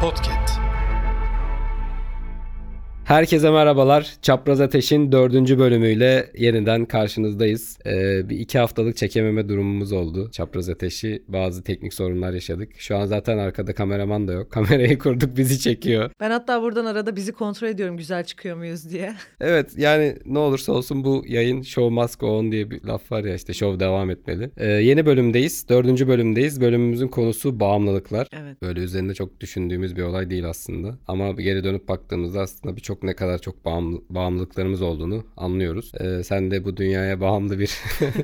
Podkiet. Herkese merhabalar. Çapraz Ateş'in dördüncü bölümüyle yeniden karşınızdayız. Ee, bir iki haftalık çekememe durumumuz oldu. Çapraz Ateş'i bazı teknik sorunlar yaşadık. Şu an zaten arkada kameraman da yok. Kamerayı kurduk bizi çekiyor. Ben hatta buradan arada bizi kontrol ediyorum güzel çıkıyor muyuz diye. Evet yani ne olursa olsun bu yayın show must go on diye bir laf var ya işte show devam etmeli. Ee, yeni bölümdeyiz. Dördüncü bölümdeyiz. Bölümümüzün konusu bağımlılıklar. Evet. Böyle üzerinde çok düşündüğümüz bir olay değil aslında. Ama geri dönüp baktığımızda aslında birçok ne kadar çok bağımlı, bağımlılıklarımız olduğunu anlıyoruz. Ee, sen de bu dünyaya bağımlı bir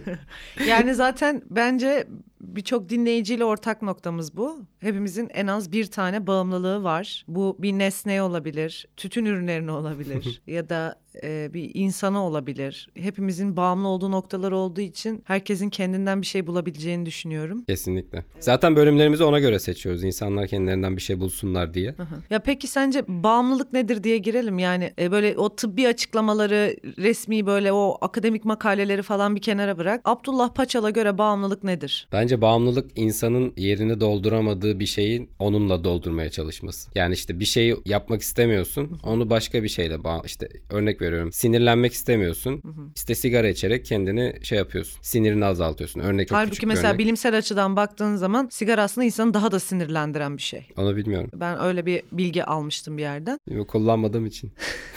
Yani zaten bence birçok dinleyiciyle ortak noktamız bu. Hepimizin en az bir tane bağımlılığı var. Bu bir nesneye olabilir, tütün ürünlerine olabilir ya da e, bir insana olabilir. Hepimizin bağımlı olduğu noktalar olduğu için herkesin kendinden bir şey bulabileceğini düşünüyorum. kesinlikle. Zaten bölümlerimizi ona göre seçiyoruz. İnsanlar kendilerinden bir şey bulsunlar diye. Hı. Ya peki sence bağımlılık nedir diye girelim. Yani e, böyle o tıbbi açıklamaları, resmi böyle o akademik makaleleri falan bir kenara bırak. Abdullah Paçal'a göre bağımlılık nedir? Bence bağımlılık insanın yerini dolduramadığı bir şeyi onunla doldurmaya çalışması. Yani işte bir şeyi yapmak istemiyorsun. Onu başka bir şeyle bağ işte örnek veriyorum. Sinirlenmek istemiyorsun. İşte sigara içerek kendini şey yapıyorsun. Sinirini azaltıyorsun. Örnek çok Halbuki mesela örnek. bilimsel açıdan baktığın zaman sigara aslında insanı daha da sinirlendiren bir şey. Onu bilmiyorum. Ben öyle bir bilgi almıştım bir yerden. Bilmiyorum, Kullanmadığım için.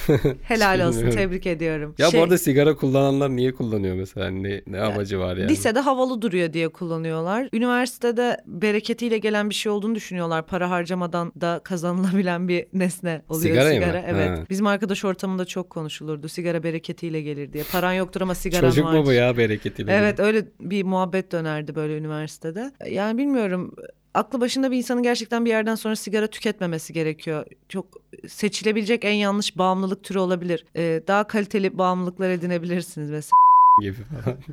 Helal olsun tebrik ediyorum. Ya Şey, bu arada sigara kullananlar niye kullanıyor mesela? Ne, ne amacı var yani? Lisede havalı duruyor diye kullanıyorlar. Üniversitede bereketiyle gelen bir şey olduğunu düşünüyorlar. Para harcamadan da kazanılabilen bir nesne oluyor Sigarayı mı? sigara. Evet. Ha. Bizim arkadaş ortamında çok konuşulurdu. Sigara bereketiyle gelir diye. Paran yoktur ama sigaran Çocuk var. mu bu ya bereketiyle? Evet öyle bir muhabbet dönerdi böyle üniversitede. Yani bilmiyorum aklı başında bir insanın gerçekten bir yerden sonra sigara tüketmemesi gerekiyor. Çok seçilebilecek en yanlış bağımlılık türü olabilir. Ee, daha kaliteli bağımlılıklar edinebilirsiniz mesela. gibi falan.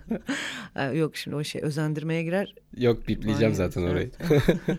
Ee, yok şimdi o şey özendirmeye girer. Yok bipleyeceğim Maalesef, zaten orayı. evet.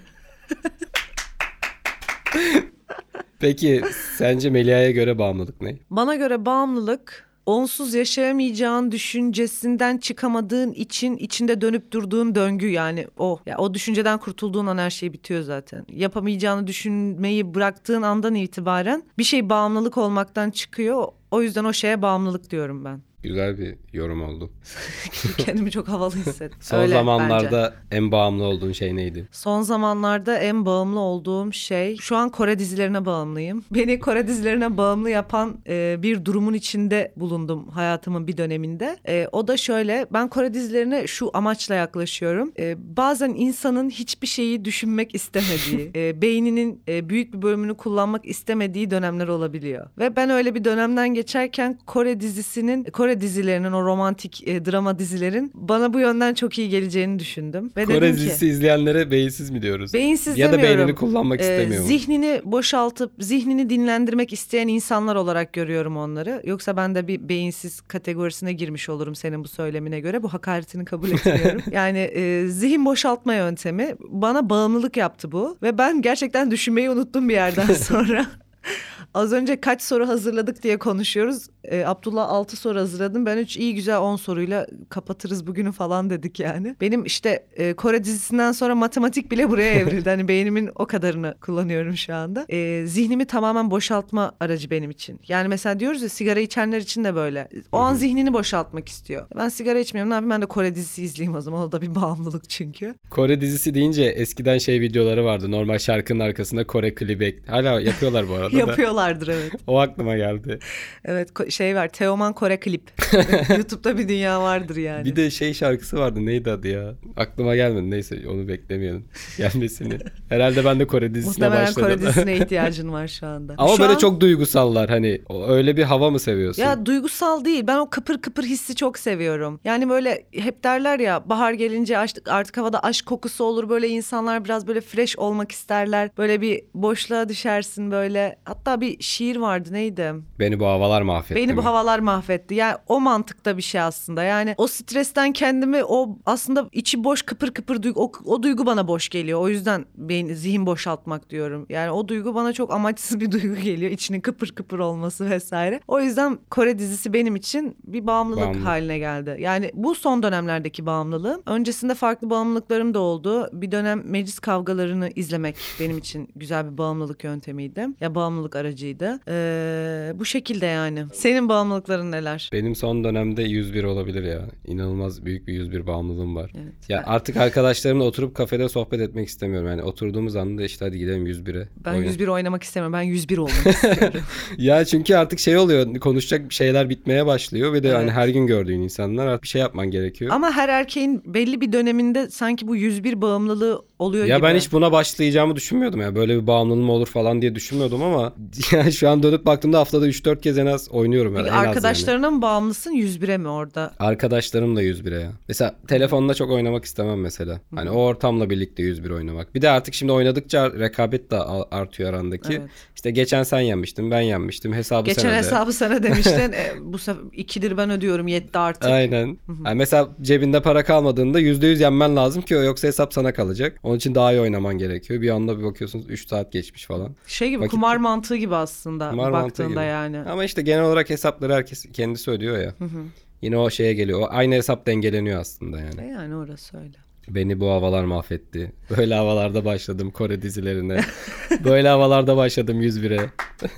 Peki sence Melia'ya göre bağımlılık ne? Bana göre bağımlılık onsuz yaşayamayacağın düşüncesinden çıkamadığın için içinde dönüp durduğun döngü yani o. Ya o düşünceden kurtulduğun an her şey bitiyor zaten. Yapamayacağını düşünmeyi bıraktığın andan itibaren bir şey bağımlılık olmaktan çıkıyor. O yüzden o şeye bağımlılık diyorum ben. Güzel bir yorum oldu. Kendimi çok havalı hissettim. Son Öyle zamanlarda bence. en bağımlı olduğun şey neydi? Son zamanlarda en bağımlı olduğum şey şu an Kore dizilerine bağımlıyım. Beni Kore dizilerine bağımlı yapan e, bir durumun içinde bulundum hayatımın bir döneminde. E, o da şöyle ben Kore dizilerine şu amaçla yaklaşıyorum. E, bazen insanın hiçbir şeyi düşünmek istemediği, e, beyninin e, büyük bir bölümünü kullanmak istemediği dönemler olabiliyor. Ve ben öyle bir dönemden geçerken Kore dizisinin, Kore dizilerinin o romantik e, drama dizilerin bana bu yönden çok iyi geleceğini düşündüm. Ve Kore dedim ki, dizisi izleyenlere beyinsiz mi diyoruz? Beyinsiz ya da demiyorum. beynini kullanmak Ee, istemiyor? Zihnini boşaltıp zihnini dinlendirmek isteyen insanlar olarak görüyorum onları. Yoksa ben de bir beyinsiz kategorisine girmiş olurum senin bu söylemine göre. Bu hakaretini kabul etmiyorum. yani e, zihin boşaltma yöntemi bana bağımlılık yaptı bu. Ve ben gerçekten düşünmeyi unuttum bir yerden sonra. Az önce kaç soru hazırladık diye konuşuyoruz. Ee, Abdullah 6 soru hazırladım. Ben 3 iyi güzel 10 soruyla kapatırız bugünü falan dedik yani. Benim işte e, Kore dizisinden sonra matematik bile buraya evrildi. hani beynimin o kadarını kullanıyorum şu anda. Ee, zihnimi tamamen boşaltma aracı benim için. Yani mesela diyoruz ya sigara içenler için de böyle. O an zihnini boşaltmak istiyor. Ben sigara içmiyorum. Ne yapayım ben de Kore dizisi izleyeyim o zaman. O da bir bağımlılık çünkü. Kore dizisi deyince eskiden şey videoları vardı. Normal şarkının arkasında Kore klibi. Hala yapıyorlar bu arada da. Yapıyorlardır evet. O aklıma geldi. Evet şey var Teoman Kore klip. YouTube'da bir dünya vardır yani. Bir de şey şarkısı vardı. Neydi adı ya? Aklıma gelmedi. Neyse onu beklemeyelim. Gelmesini. Herhalde ben de Kore dizisine Muhtemelen başladım. Kore dizisine ihtiyacın var şu anda. Ama Şu böyle an- çok duygusallar hani. Öyle bir hava mı seviyorsun? Ya duygusal değil. Ben o kıpır kıpır hissi çok seviyorum. Yani böyle hep derler ya bahar gelince artık, artık havada aşk kokusu olur. Böyle insanlar biraz böyle fresh olmak isterler. Böyle bir boşluğa düşersin böyle. Hatta bir şiir vardı neydi? Beni bu havalar mahvetti. Beni mi? bu havalar mahvetti. Yani o mantıkta bir şey aslında. Yani o stresten kendimi o aslında içi boş kıpır kıpır duygu o, o duygu bana boş geliyor. O yüzden beyin zihin boşaltmak diyorum. Yani o duygu bana çok amaçsız bir duygu geliyor. İçinin kıpır kıpır olması vesaire. O yüzden Kore dizisi benim için bir bağımlılık Bağımlılık. haline geldi. Yani bu son dönemlerdeki bağımlılığım. Öncesinde farklı bağımlılıklarım da oldu. Bir dönem meclis kavgalarını izlemek benim için güzel bir bağımlılık yöntemiydi. Ya bağımlılık aracıydı. Ee, bu şekilde yani. Senin bağımlılıkların neler? Benim son dönemde 101 olabilir ya. İnanılmaz büyük bir 101 bağımlılığım var. Evet. Ya artık arkadaşlarımla oturup kafede sohbet etmek istemiyorum. Yani oturduğumuz anda işte hadi gidelim 101'e. Ben Oyna. 101 oynamak istemiyorum. Ben 101 olmak istiyorum. Ya çünkü artık şey oluyor. Konuşacak şeyler bitmeye başlıyor ve de Evet. hani her gün gördüğün insanlar artık bir şey yapman gerekiyor. Ama her erkeğin belli bir döneminde sanki bu 101 bağımlılığı oluyor ya gibi. ben hiç buna başlayacağımı düşünmüyordum ya. Böyle bir bağımlılığım olur falan diye düşünmüyordum ama yani şu an dönüp baktığımda haftada 3-4 kez en az oynuyorum. Yani, en az yani. arkadaşlarına mı bağımlısın 101'e mi orada? Arkadaşlarım da 101'e ya. Mesela telefonla çok oynamak istemem mesela. Hani o ortamla birlikte 101 oynamak. Bir de artık şimdi oynadıkça rekabet de artıyor arandaki. Evet. İşte geçen sen yenmiştin, ben yenmiştim. Hesabı Geçen sen öde. hesabı sana demiştin. e, bu sefer 2'dir ben ödüyorum yetti artık. Aynen. Yani mesela cebinde para kalmadığında %100 yenmen lazım ki yoksa hesap sana kalacak. Onun için daha iyi oynaman gerekiyor. Bir anda bir bakıyorsunuz 3 saat geçmiş falan. Şey gibi Vakit- kumar mantığı gibi aslında Kumar mantığı baktığında gibi. yani. Ama işte genel olarak hesapları herkes kendisi ödüyor ya. Yine o şeye geliyor. O aynı hesap dengeleniyor aslında yani. E yani orası öyle. Beni bu havalar mahvetti. Böyle havalarda başladım Kore dizilerine. Böyle havalarda başladım 101'e.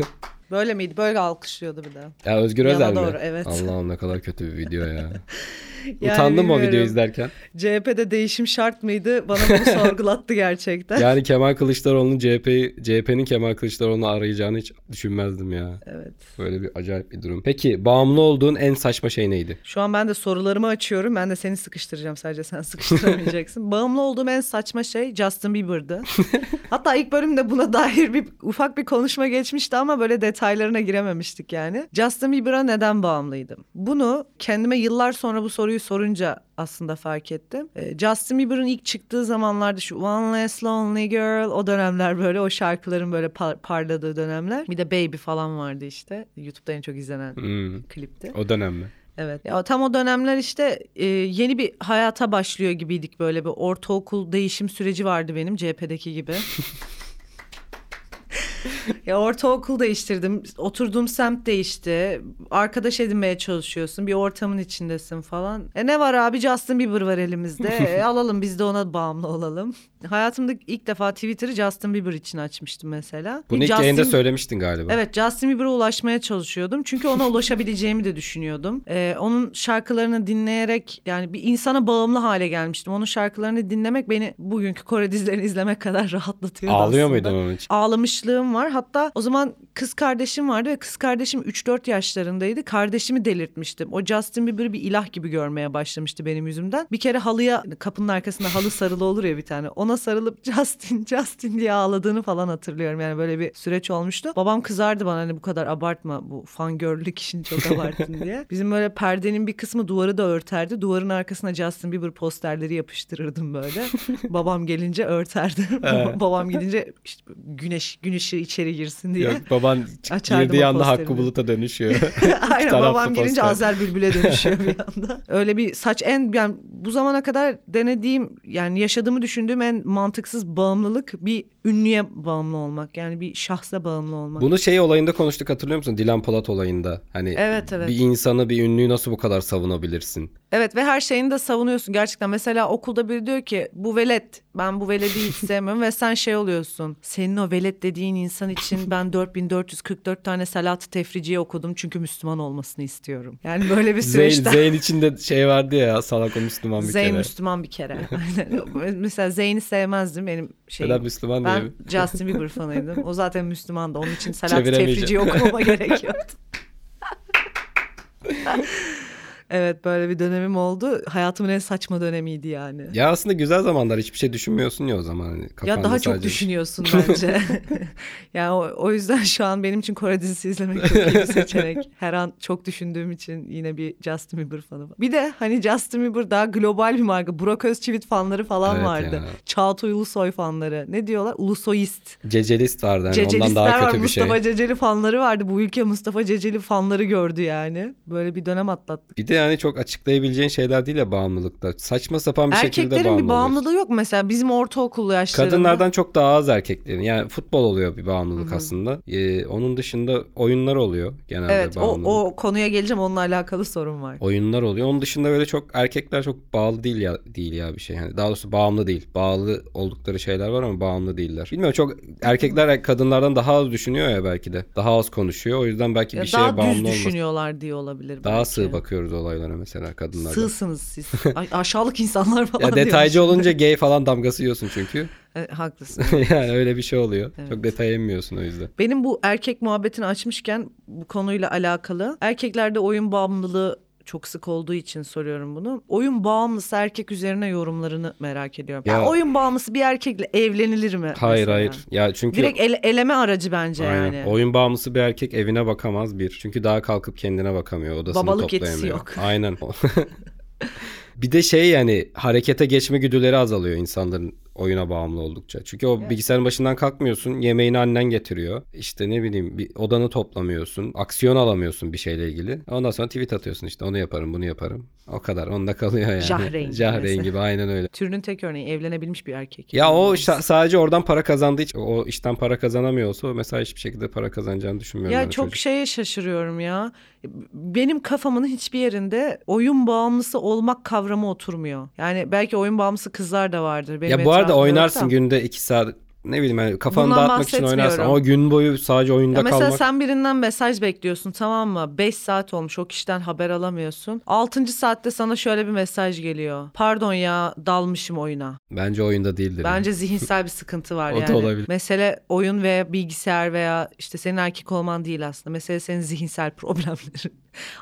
Böyle miydi? Böyle alkışlıyordu bir de. Ya Özgür Özel mi? doğru, evet. Allah'ım ne kadar kötü bir video ya. Yani Utandım o videoyu izlerken. CHP'de değişim şart mıydı? Bana bunu sorgulattı gerçekten. Yani Kemal Kılıçdaroğlu'nun CHP'yi CHP'nin Kemal Kılıçdaroğlu'nu arayacağını hiç düşünmezdim ya. Evet. Böyle bir acayip bir durum. Peki bağımlı olduğun en saçma şey neydi? Şu an ben de sorularımı açıyorum. Ben de seni sıkıştıracağım. Sadece sen sıkıştıramayacaksın. Bağımlı olduğum en saçma şey Justin Bieber'dı. Hatta ilk bölümde buna dair bir ufak bir konuşma geçmişti ama böyle detaylarına girememiştik yani. Justin Bieber'a neden bağımlıydım? Bunu kendime yıllar sonra bu soruyu sorunca aslında fark ettim. Ee, Justin Bieber'ın ilk çıktığı zamanlarda şu One Less Lonely Girl o dönemler böyle o şarkıların böyle par- parladığı dönemler. Bir de Baby falan vardı işte. YouTube'da en çok izlenen Hmm, klipti. o dönem mi? Evet. Ya tam o dönemler işte e, yeni bir hayata başlıyor gibiydik böyle bir ortaokul değişim süreci vardı benim CHP'deki gibi. ya ortaokul değiştirdim. Oturduğum semt değişti. Arkadaş edinmeye çalışıyorsun. Bir ortamın içindesin falan. E ne var abi Justin Bieber var elimizde. E, alalım biz de ona bağımlı olalım. Hayatımda ilk defa Twitter'ı Justin Bieber için açmıştım mesela. Bunu ilk Justin- yayında söylemiştin galiba. Evet Justin Bieber'a ulaşmaya çalışıyordum. Çünkü ona ulaşabileceğimi de düşünüyordum. Ee, onun şarkılarını dinleyerek yani bir insana bağımlı hale gelmiştim. Onun şarkılarını dinlemek beni bugünkü Kore dizilerini izlemek kadar rahatlatıyor Ağlıyor aslında. muydun onun için? Ağlamışlığım var. Hatta o zaman kız kardeşim vardı ve kız kardeşim 3-4 yaşlarındaydı. Kardeşimi delirtmiştim. O Justin Bieber'ı bir ilah gibi görmeye başlamıştı benim yüzümden. Bir kere halıya kapının arkasında halı sarılı olur ya bir tane. Ona sarılıp Justin Justin diye ağladığını falan hatırlıyorum. Yani böyle bir süreç olmuştu. Babam kızardı bana hani bu kadar abartma bu fangörlük işini çok abarttın diye. Bizim böyle perdenin bir kısmı duvarı da örterdi. Duvarın arkasına Justin Bieber posterleri yapıştırırdım böyle. Babam gelince örterdi. Babam gidince işte güneş gün ışığı içeri girsin diye. Yok baban Açardım girdiği anda Hakkı. Bulut'a dönüşüyor. Aynen babam gelince poster. Azer Bülbül'e dönüşüyor bir anda. Öyle bir saç en yani bu zamana kadar denediğim yani yaşadığımı düşündüğüm en mantıksız bağımlılık bir ünlüye bağımlı olmak. Yani bir şahsa bağımlı olmak. Bunu şey olayında konuştuk hatırlıyor musun? Dilan Polat olayında. Hani Evet, evet. bir insanı bir ünlüyü nasıl bu kadar savunabilirsin? Evet ve her şeyini de savunuyorsun gerçekten. Mesela okulda biri diyor ki bu velet ben bu veledi hiç sevmiyorum ve sen şey oluyorsun. Senin o velet dediğin insan için ben 4444 tane salat tefriciye okudum çünkü Müslüman olmasını istiyorum. Yani böyle bir Zeyn, süreçten. Zeyn içinde şey vardı ya salak o Müslüman bir Zeyn kere. Müslüman bir kere. Mesela Zeyn'i sevmezdim benim şeyim. Neden Müslüman ben diye. Justin Bieber fanıydım. O zaten Müslümandı. Onun için salat tefriciyi okumama gerek yoktu. Evet böyle bir dönemim oldu. Hayatımın en saçma dönemiydi yani. Ya aslında güzel zamanlar hiçbir şey düşünmüyorsun ya o zaman. Hani Ya daha çok sadece- düşünüyorsun bence. yani o, o yüzden şu an benim için Kore dizisi izlemek çok iyi bir seçenek. Her an çok düşündüğüm için yine bir Justin Bieber fanı var. Bir de hani Justin Bieber daha global bir marka. Burak Özçivit fanları falan Evet vardı. ya. Çağatay Ulusoy fanları. Ne diyorlar? Ulusoyist. Cecelist vardı hani ondan daha var. kötü bir şey. Mustafa Ceceli fanları vardı. Bu ülke Mustafa Ceceli fanları gördü yani. Böyle bir dönem atlattık. Bir de yani çok açıklayabileceğin şeyler değil ya bağımlılıkta. Saçma sapan bir şekilde Erkeklerin bağımlı bir bağımlılığı yok mesela bizim ortaokul yaşlarında. Kadınlardan çok daha az erkeklerin. Yani futbol oluyor bir bağımlılık aslında. Ee, onun dışında oyunlar oluyor genelde Evet o, bağımlılık. o konuya geleceğim onunla alakalı sorun var. Oyunlar oluyor. Onun dışında böyle çok erkekler çok bağlı değil ya değil ya bir şey. Yani daha doğrusu bağımlı değil. Bağlı oldukları şeyler var ama bağımlı değiller. Bilmiyorum çok erkekler kadınlardan daha az düşünüyor ya belki de. Daha az konuşuyor. O yüzden belki Ya bir şeye daha bağımlı düz olmaz. düşünüyorlar diye olabilir Daha belki. sığ bakıyoruz olaylara mesela kadınlardan. Sığsınız siz. Ay, aşağılık insanlar falan Ya detaycı diyormuş. olunca gay falan damgası yiyorsun çünkü. E, haklısın. yani öyle bir şey oluyor. Evet. Çok detay emmiyorsun o yüzden. Benim bu erkek muhabbetini açmışken bu konuyla alakalı erkeklerde oyun bağımlılığı çok sık olduğu için soruyorum bunu. Oyun bağımlısı erkek üzerine yorumlarını merak ediyorum. Ya, Ya- oyun bağımlısı bir erkekle evlenilir mi? Hayır mesela? hayır. Ya çünkü Direkt ele- eleme aracı bence Aynen. yani. Oyun bağımlısı bir erkek evine bakamaz bir. Çünkü daha kalkıp kendine bakamıyor. Odasını Babalık yetisi toplayamıyor. yok. Aynen. bir de şey yani harekete geçme güdüleri azalıyor insanların oyuna bağımlı oldukça. Çünkü o bilgisayarın başından kalkmıyorsun. Yemeğini annen getiriyor. İşte ne bileyim bir odanı toplamıyorsun. Aksiyon alamıyorsun bir şeyle ilgili. Ondan sonra tweet atıyorsun işte onu yaparım bunu yaparım. O kadar. Onda kalıyor yani. Jahreyn Jahreyn gibi aynen öyle. Türünün tek örneği evlenebilmiş bir erkek. Ya o şa- sadece oradan para kazandığı için o işten para kazanamıyorsa mesela hiçbir şekilde para kazanacağını düşünmüyorum. Ya çok çocuk. şeye şaşırıyorum ya. Benim kafamın hiçbir yerinde oyun bağımlısı olmak kavramı oturmuyor. Yani belki oyun bağımlısı kızlar da vardır. Benim Ya bu arada etrafımda oynarsın da. günde iki saat ne bileyim yani kafanı Bundan dağıtmak için oynarsın ama gün boyu sadece oyunda Ya mesela kalmak. sen birinden mesaj bekliyorsun tamam mı? 5 saat olmuş o kişiden haber alamıyorsun. 6. saatte sana şöyle bir mesaj geliyor. Pardon ya dalmışım oyuna. Bence oyunda değildir. Bence zihinsel bir sıkıntı var O da yani. olabilir. Mesele oyun veya bilgisayar veya işte senin erkek olman değil aslında. Mesele senin zihinsel problemlerin.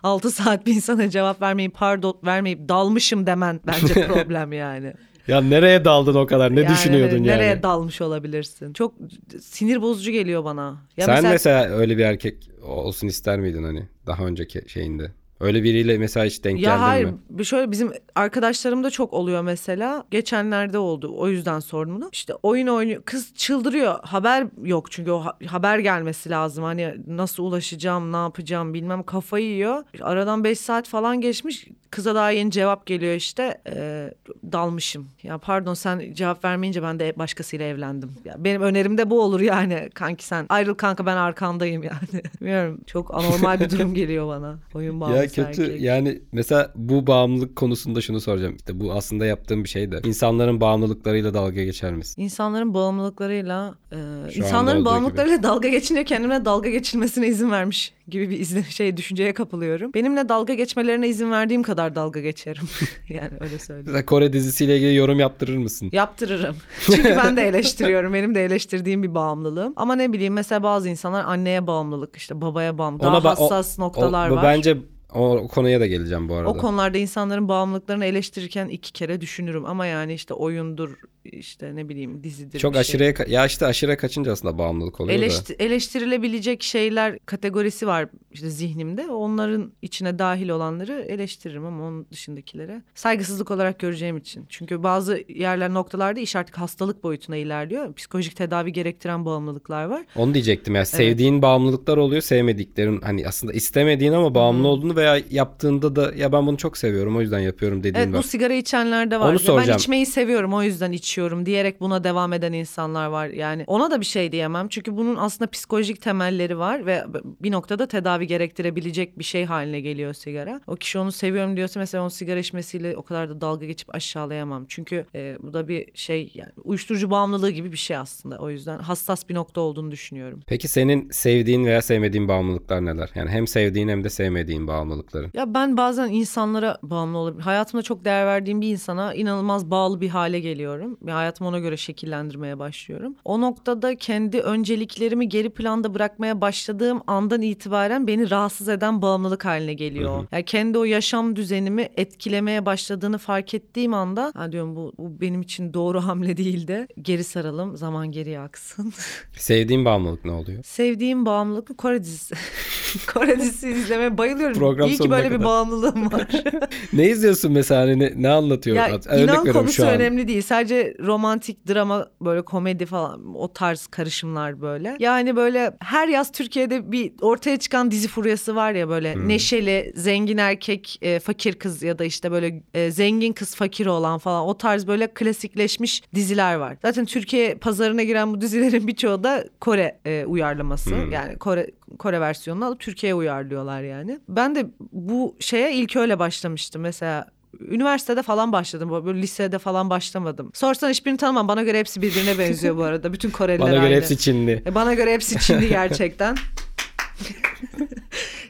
6 saat bir insana cevap vermeyip pardon vermeyip dalmışım demen bence problem yani. Ya nereye daldın o kadar? Ne Yani düşünüyordun yani? Nereye dalmış olabilirsin? Çok sinir bozucu geliyor bana. Ya Sen mesela, mesela... öyle bir erkek olsun ister miydin hani daha önceki şeyinde? Öyle biriyle mesela hiç denk ya geldin hayır mi? bir şöyle bizim arkadaşlarımda çok oluyor mesela. Geçenlerde oldu. O yüzden sordum bunu. İşte oyun oynuyor. Kız çıldırıyor. Haber yok çünkü o ha- haber gelmesi lazım. Hani nasıl ulaşacağım, ne yapacağım bilmem kafayı yiyor. Aradan 5 saat falan geçmiş. Kıza daha yeni cevap geliyor işte. Ee, dalmışım. Ya pardon sen cevap vermeyince ben de başkasıyla evlendim. Ya benim önerim de bu olur yani. Kanki sen ayrıl kanka ben arkandayım yani. Bilmiyorum çok anormal bir durum geliyor bana. Oyun bağımlısı Ya kötü erkek. yani mesela bu bağımlılık konusunda şunu soracağım. İşte bu aslında yaptığım bir şey de. İnsanların bağımlılıklarıyla dalga geçer misin? İnsanların bağımlılıklarıyla e, Şu insanların bağımlılıklarıyla dalga geçince kendime dalga geçilmesine izin vermiş gibi bir izle, şey düşünceye kapılıyorum. Benimle dalga geçmelerine izin verdiğim kadar dalga geçerim. yani öyle söyleyeyim. Mesela Kore dizisiyle ilgili yorum yaptırır mısın? Yaptırırım. Çünkü ben de eleştiriyorum. Benim de eleştirdiğim bir bağımlılığım. Ama ne bileyim mesela bazı insanlar anneye bağımlılık işte babaya bağımlılık. Daha ba- o- hassas noktalar o, var. Bence o, konuya da geleceğim bu arada. O konularda insanların bağımlılıklarını eleştirirken iki kere düşünürüm. Ama yani işte oyundur işte ne bileyim dizidir. Çok şey. aşırıya ka- ya işte aşırıya kaçınca aslında bağımlılık oluyor da. Eleşti- eleştirilebilecek şeyler kategorisi var işte zihnimde. Onların içine dahil olanları eleştiririm ama onun dışındakilere saygısızlık olarak göreceğim için. Çünkü bazı yerler noktalarda iş artık hastalık boyutuna ilerliyor. Psikolojik tedavi gerektiren bağımlılıklar var. Onu diyecektim ya sevdiğin bağımlılıklar oluyor sevmediklerin hani aslında istemediğin ama bağımlı olduğunu veya yaptığında da ya ben bunu çok seviyorum o yüzden yapıyorum dediğin Evet var. bu sigara içenler de var. Onu Ya Ben soracağım. içmeyi seviyorum o yüzden içiyorum diyerek buna devam eden insanlar var. Yani ona da bir şey diyemem. Çünkü bunun aslında psikolojik temelleri var ve bir noktada tedavi gerektirebilecek bir şey haline geliyor sigara. O kişi onu seviyorum diyorsa mesela onun sigara içmesiyle o kadar da dalga geçip aşağılayamam. Çünkü e, bu da bir şey yani uyuşturucu bağımlılığı gibi bir şey aslında. O yüzden hassas bir nokta olduğunu düşünüyorum. Peki senin sevdiğin veya sevmediğin bağımlılıklar neler? Yani hem sevdiğin hem de sevmediğin bağımlılıkların. Ya ben bazen insanlara bağımlı olabilirim. Hayatımda çok değer verdiğim bir insana inanılmaz bağlı bir hale geliyorum. Bir hayatımı ona göre şekillendirmeye başlıyorum. O noktada kendi önceliklerimi geri planda bırakmaya başladığım andan itibaren beni rahatsız eden bağımlılık haline geliyor. Yani kendi o yaşam düzenimi etkilemeye başladığını fark ettiğim anda ha diyorum bu, bu benim için doğru hamle değil de geri saralım zaman geriye aksın. Sevdiğin bağımlılık ne oluyor? Sevdiğim bağımlılık Kore dizisi. Kore dizisi izlemeye bayılıyorum. Program İyi ki böyle bir kadar. bağımlılığım var. ne izliyorsun mesela hani ne, ne anlatıyor? Ya Örnek inan konusu önemli değil. Sadece romantik drama böyle komedi falan o tarz karışımlar böyle. Yani böyle her yaz Türkiye'de bir ortaya çıkan dizi furyası var ya böyle Hmm. neşeli, zengin erkek, e, fakir kız ya da işte böyle e, zengin kız fakir olan falan o tarz böyle klasikleşmiş diziler var. Zaten Türkiye pazarına giren bu dizilerin birçoğu da Kore e, uyarlaması. Hmm. Yani Kore Kore versiyonunu alıp Türkiye'ye uyarlıyorlar yani. Ben de bu şeye ilk öyle başlamıştım. Mesela Üniversitede falan başladım. Böyle lisede falan başlamadım. Sorsan hiçbirini tanımam. Bana göre hepsi birbirine benziyor bu arada. Bütün Koreliler Bana göre aynı. hepsi Çinli. E, Bana göre hepsi Çinli gerçekten.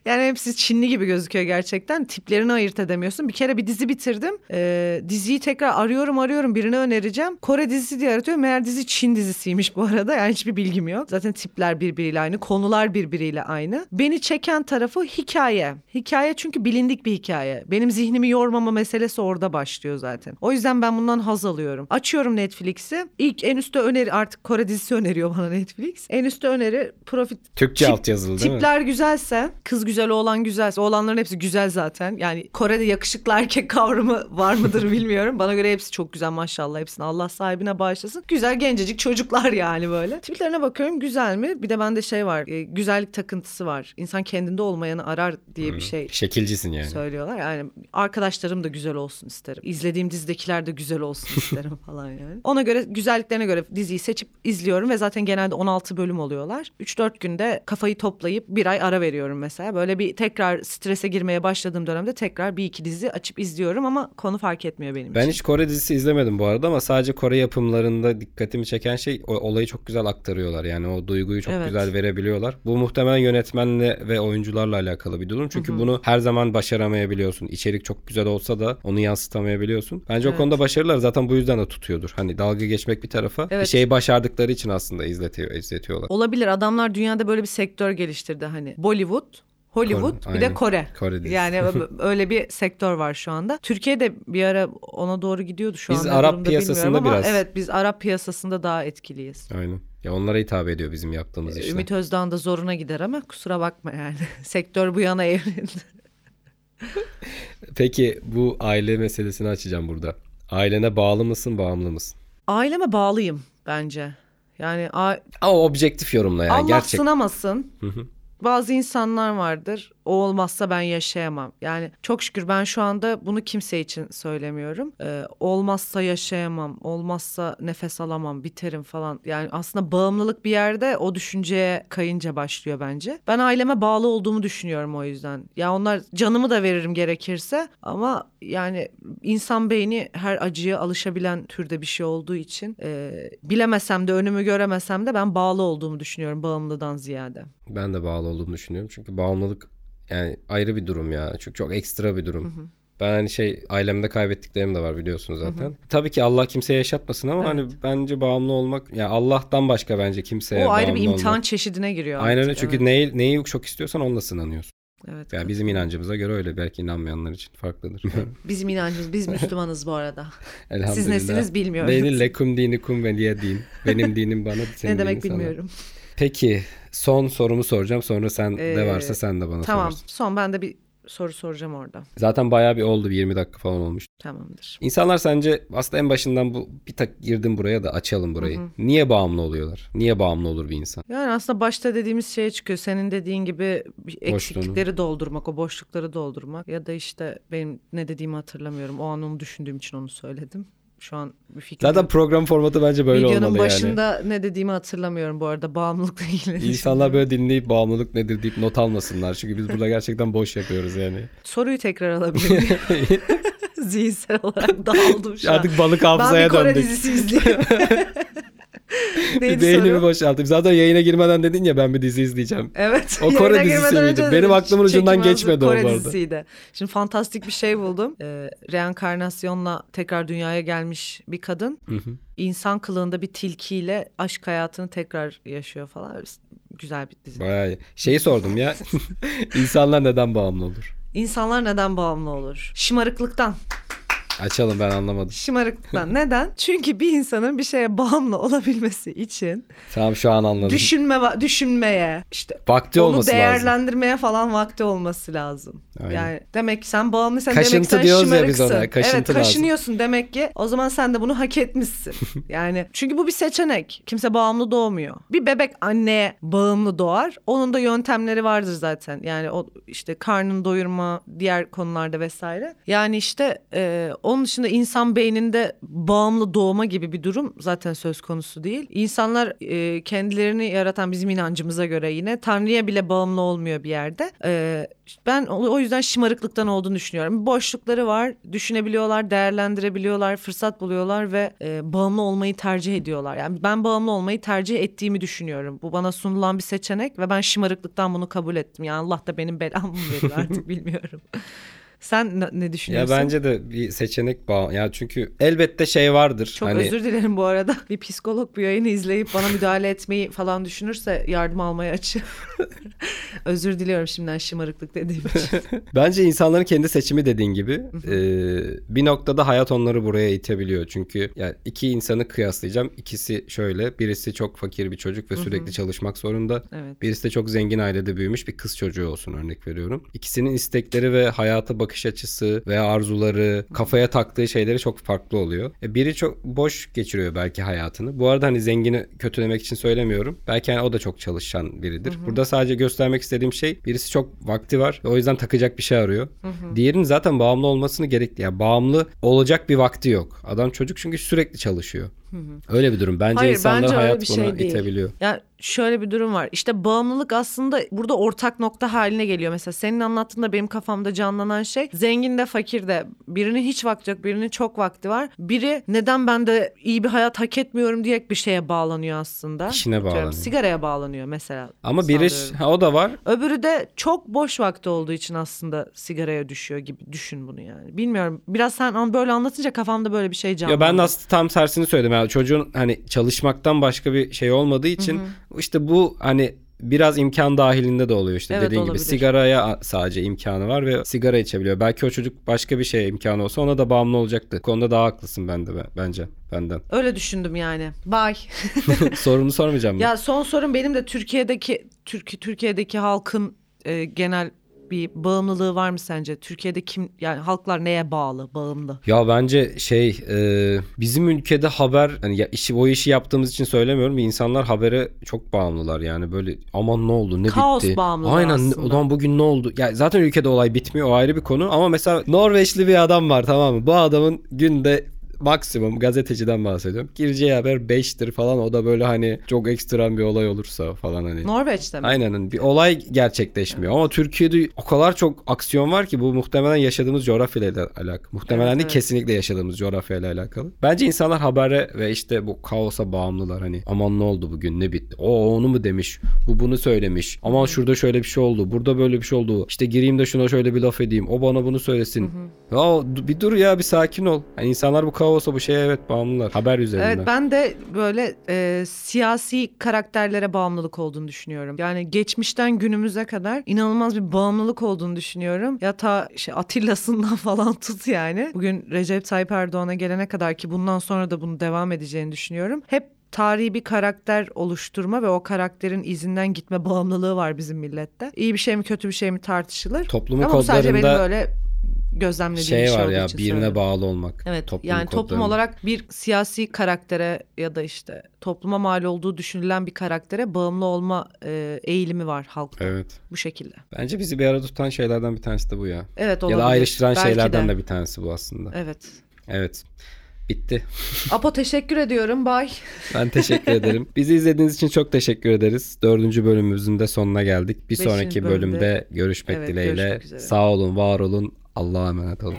yani hepsi Çinli gibi gözüküyor gerçekten. Tiplerini ayırt edemiyorsun. Bir kere bir dizi bitirdim. Ee, diziyi tekrar arıyorum arıyorum birine önereceğim. Kore dizisi diye aratıyorum. Meğer dizi Çin dizisiymiş bu arada. Yani hiçbir bilgim yok. Zaten tipler birbiriyle aynı. Konular birbiriyle aynı. Beni çeken tarafı hikaye. Hikaye çünkü bilindik bir hikaye. Benim zihnimi yormama meselesi orada başlıyor zaten. O yüzden ben bundan haz alıyorum. Açıyorum Netflix'i. İlk en üstte öneri artık Kore dizisi öneriyor bana Netflix. En üstte öneri profit Türkçe Tip- altyazılı değil mi? Tipler güzelse, kız güzel oğlan güzelse, oğlanların hepsi güzel zaten. Yani Kore'de yakışıklı erkek kavramı var mıdır bilmiyorum. Bana göre hepsi çok güzel maşallah. Hepsini Allah sahibine bağışlasın. Güzel gencecik çocuklar yani böyle. Tiplerine bakıyorum güzel mi? Bir de bende şey var. e, güzellik takıntısı var. İnsan kendinde olmayanı arar diye bir şey Şekilcisin yani. söylüyorlar. Yani arkadaşlarım da güzel olsun isterim. İzlediğim dizidekiler de güzel olsun isterim falan yani. Ona göre güzelliklerine göre diziyi seçip izliyorum ve zaten genelde 16 bölüm oluyorlar. 3-4 günde kafayı toplayıp bir ay ara veriyorum mesela. Böyle bir tekrar strese girmeye başladığım dönemde tekrar bir iki dizi açıp izliyorum ama konu fark etmiyor benim Ben için. hiç Kore dizisi izlemedim bu arada ama sadece Kore yapımlarında dikkatimi çeken şey o olayı çok güzel aktarıyorlar. Yani o duyguyu çok Evet. güzel verebiliyorlar. Bu muhtemelen yönetmenle ve oyuncularla alakalı bir durum. Çünkü bunu her zaman başaramayabiliyorsun. İçerik çok güzel olsa da onu yansıtamayabiliyorsun. Bence o Evet. konuda başarılar zaten bu yüzden de tutuyordur. Hani dalga geçmek bir tarafa bir Evet. şeyi başardıkları için aslında izletiyor, izletiyorlar. Olabilir adamlar dünyada böyle bir sektör geliştirdi hani. Bollywood, Hollywood Kore, bir de aynen. Kore. Kore dizisi. Yani öyle bir sektör var şu anda. Türkiye'de bir ara ona doğru gidiyordu şu Biz anda. Arap durumda piyasasında ama biraz- Evet biz Arap piyasasında daha etkiliyiz. Aynen. Ya onlara hitap ediyor bizim yaptığımız işler. Ümit Özdağ'ın da zoruna gider ama kusura bakma yani. Sektör bu yana evrildi. Peki bu aile meselesini açacağım burada. Ailene bağlı mısın, bağımlı mısın? Aileme bağlıyım bence. Yani a- Ama objektif yorumla yani Allah gerçek. sınamasın. Hı hı. Bazı insanlar vardır. O olmazsa ben yaşayamam. Yani çok şükür ben şu anda bunu kimse için söylemiyorum. Ee, olmazsa yaşayamam. Olmazsa nefes alamam. Biterim falan. Yani aslında bağımlılık bir yerde o düşünceye kayınca başlıyor bence. Ben aileme bağlı olduğumu düşünüyorum o yüzden. Ya onlar canımı da veririm gerekirse ama yani insan beyni her acıya alışabilen türde bir şey olduğu için e, bilemesem de önümü göremesem de ben bağlı olduğumu düşünüyorum bağımlıdan ziyade. Ben de bağlı olduğumu düşünüyorum. Çünkü bağımlılık yani ayrı bir durum ya. Çünkü çok ekstra bir durum. Ben hani şey ailemde kaybettiklerim de var biliyorsunuz zaten. Tabii ki Allah kimseye yaşatmasın ama hani bence bağımlı olmak ya Allah'tan başka bence kimseye O ayrı bir imtihan olmak. çeşidine giriyor. Aynen öyle çünkü evet. neyi, neyi çok istiyorsan onunla sınanıyorsun. Evet. Yani bizim inancımıza göre öyle. Belki inanmayanlar için farklıdır. Bizim inancımız, biz Müslümanız bu arada. Elhamdülillah. Siz nesiniz bilmiyoruz. Neydi? Lekum dinikum ve liye din. Benim dinim bana, senin ne demek dinin sana. Peki son sorumu soracağım. Sonra sen de Ee, varsa sen de bana Tamam. sorarsın. Son ben de bir soru soracağım orada. Zaten bayağı bir oldu. Bir 20 dakika falan olmuş. Tamamdır. İnsanlar sence aslında en başından bu bir tak girdim buraya da açalım burayı. Niye bağımlı oluyorlar? Niye bağımlı olur bir insan? Yani aslında başta dediğimiz şeye çıkıyor. Senin dediğin gibi eksiklikleri doldurmak, o boşlukları doldurmak. Ya da işte benim ne dediğimi hatırlamıyorum. O an onu düşündüğüm için onu söyledim. Şu an bir fikrim Zaten program formatı bence böyle Videonun olmalı başında ne dediğimi hatırlamıyorum bu arada. Bağımlılıkla ilgili. yani. İnsanlar böyle dinleyip bağımlılık nedir deyip not almasınlar. Çünkü biz burada gerçekten boş yapıyoruz yani. Soruyu tekrar alabilir miyim? Zihinsel olarak dağıldım şu an. Artık balık Ben hafızaya bir Kore döndük. dizisi izliyorum. Neydi Beynimi soru? boşaltayım. Zaten yayına girmeden dedin ya ben bir dizi izleyeceğim. Evet. O Kore dizisi miydi? Benim aklımın ucundan geçmedi o Kore bu arada. dizisiydi. Şimdi fantastik bir şey buldum. Ee, reenkarnasyonla tekrar dünyaya gelmiş bir kadın. Hı hı. insan kılığında bir tilkiyle aşk hayatını tekrar yaşıyor falan. Güzel bir dizi. Bayağı iyi. Şeyi sordum ya. İnsanlar neden bağımlı olur? İnsanlar neden bağımlı olur? Şımarıklıktan. Açalım ben anlamadım. Şımarıklıktan. Neden? Çünkü bir insanın bir şeye bağımlı olabilmesi için Tamam şu an anladım. düşünme düşünmeye, işte Vakti onu olması lazım. değerlendirmeye falan vakti olması lazım. Aynen. Yani demek ki sen bağımlıysan Kaşıntı demek ki sen diyoruz ya biz şımarıksın. ona, kaşıntı evet lazım. kaşınıyorsun demek ki o zaman sen de bunu hak etmişsin. yani çünkü bu bir seçenek. Kimse bağımlı doğmuyor. Bir bebek anneye bağımlı doğar. Onun da yöntemleri vardır zaten. Yani o işte karnını doyurma, diğer konularda vesaire. Yani işte e, onun dışında insan beyninde bağımlı doğma gibi bir durum zaten söz konusu değil. İnsanlar e, kendilerini yaratan bizim inancımıza göre yine Tanrı'ya bile bağımlı olmuyor bir yerde. E, ben o yüzden şımarıklıktan olduğunu düşünüyorum. Boşlukları var, düşünebiliyorlar, değerlendirebiliyorlar, fırsat buluyorlar ve e, bağımlı olmayı tercih ediyorlar. Yani ben bağımlı olmayı tercih ettiğimi düşünüyorum. Bu bana sunulan bir seçenek ve ben şımarıklıktan bunu kabul ettim. Yani Allah da benim belamı mı verir artık bilmiyorum. Sen ne, ne Ya düşünüyorsun? bence de bir seçenek bağ. Ya çünkü elbette şey vardır. Çok hani özür dilerim bu arada. Bir psikolog bu yayını izleyip bana müdahale etmeyi falan düşünürse yardım almaya açığım. özür diliyorum şimdiden şımarıklık dediğim için. bence insanların kendi seçimi dediğin gibi e, bir noktada hayat onları buraya itebiliyor. Çünkü yani iki insanı kıyaslayacağım. İkisi şöyle. Birisi çok fakir bir çocuk ve sürekli çalışmak zorunda. Evet. Birisi de çok zengin ailede büyümüş bir kız çocuğu olsun örnek veriyorum. İkisinin istekleri ve hayata bakış açısı veya arzuları, kafaya taktığı şeyleri çok farklı oluyor. E, biri çok boş geçiriyor belki hayatını. Bu arada hani zengini kötülemek için söylemiyorum. Belki hani o da çok çalışan biridir. Burada sadece göstermek istediğim şey birisi çok vakti var ve o yüzden takacak bir şey arıyor. Diğerinin zaten bağımlı olmasını gerekli. Yani bağımlı olacak bir vakti yok. Adam çocuk çünkü sürekli çalışıyor. Öyle bir durum. Bence Hayır, insanları bence hayat bir buna şey değil. itebiliyor. Ya şöyle bir durum var. İşte bağımlılık aslında burada ortak nokta haline geliyor. Mesela senin anlattığında benim kafamda canlanan şey zengin de fakir de birinin hiç vakti yok birinin çok vakti var. Biri neden ben de iyi bir hayat hak etmiyorum diye bir şeye bağlanıyor aslında. İşine bağlanıyor. Sigaraya bağlanıyor mesela. Ama biri ha, o da var. Öbürü de çok boş vakti olduğu için aslında sigaraya düşüyor gibi düşün bunu yani. Bilmiyorum. Biraz sen böyle anlatınca kafamda böyle bir şey canlandı. Ya ben de aslında tam tersini söyledim. Yani çocuğun hani çalışmaktan başka bir şey olmadığı için işte bu hani biraz imkan dahilinde de oluyor işte Evet, dediğin olabilir. gibi sigaraya sadece imkanı var ve sigara içebiliyor. Belki o çocuk başka bir şeye imkanı olsa ona da bağımlı olacaktı. Bu konuda daha haklısın ben de ben- bence benden. Öyle düşündüm yani. Bye. Sorunu sormayacağım mı? Ya son sorum benim de Türkiye'deki Türk Türkiye'deki halkın e, genel bir bağımlılığı var mı sence? Türkiye'de kim yani halklar neye bağlı, bağımlı? Ya bence şey e, bizim ülkede haber hani ya işi o işi yaptığımız için söylemiyorum insanlar habere çok bağımlılar yani böyle aman ne oldu ne Kaos bitti. bağımlılığı Aynen aslında. ulan bugün ne oldu? Ya zaten ülkede olay bitmiyor o ayrı bir konu ama mesela Norveçli bir adam var tamam mı? Bu adamın günde maksimum gazeteciden bahsediyorum. Gireceği haber 5'tir falan o da böyle hani çok ekstrem bir olay olursa falan hani. Norveç'te mi? Aynen bir olay gerçekleşmiyor ama Türkiye'de o kadar çok aksiyon var ki bu muhtemelen yaşadığımız coğrafyayla alakalı. Muhtemelen Evet, değil evet. kesinlikle yaşadığımız coğrafyayla alakalı. Bence insanlar habere ve işte bu kaosa bağımlılar hani aman ne oldu bugün ne bitti. O onu mu demiş bu bunu söylemiş. Aman şurada şöyle bir şey oldu burada böyle bir şey oldu. İşte gireyim de şuna şöyle bir laf edeyim o bana bunu söylesin. Ya du- bir dur ya bir sakin ol. Yani insanlar bu kaosa bu şeye evet bağımlılar. Haber üzerinden. Evet ben de böyle e, siyasi karakterlere bağımlılık olduğunu düşünüyorum. Yani geçmişten günümüze kadar inanılmaz bir bağımlılık olduğunu düşünüyorum. Ya ta şey Atilla'sından falan tut yani. Bugün Recep Tayyip Erdoğan'a gelene kadar ki bundan sonra da bunu devam edeceğini düşünüyorum. Hep tarihi bir karakter oluşturma ve o karakterin izinden gitme bağımlılığı var bizim millette. İyi bir şey mi kötü bir şey mi tartışılır. Toplumun Ama bu sadece benim kodlarında böyle gözlemlediğim şey bir şey var ya birine söylüyorum. bağlı olmak. Evet Toplum yani toplum kodlarında. olarak bir siyasi karaktere ya da işte topluma mal olduğu düşünülen bir karaktere bağımlı olma e, eğilimi var halkta Evet. bu şekilde. Bence bizi bir arada tutan şeylerden bir tanesi de bu ya. Evet Ya olabilir. da ayrıştıran Belki şeylerden de. de. bir tanesi bu aslında. Evet. Evet. Bitti. Apo teşekkür ediyorum. Bye. Ben teşekkür ederim. Bizi izlediğiniz için çok teşekkür ederiz. Dördüncü bölümümüzün de sonuna geldik. Bir Beşinci sonraki bölümde- bölümde görüşmek Evet, dileğiyle. görüşmek üzere. Sağ olun, var olun. Allah'a emanet olun.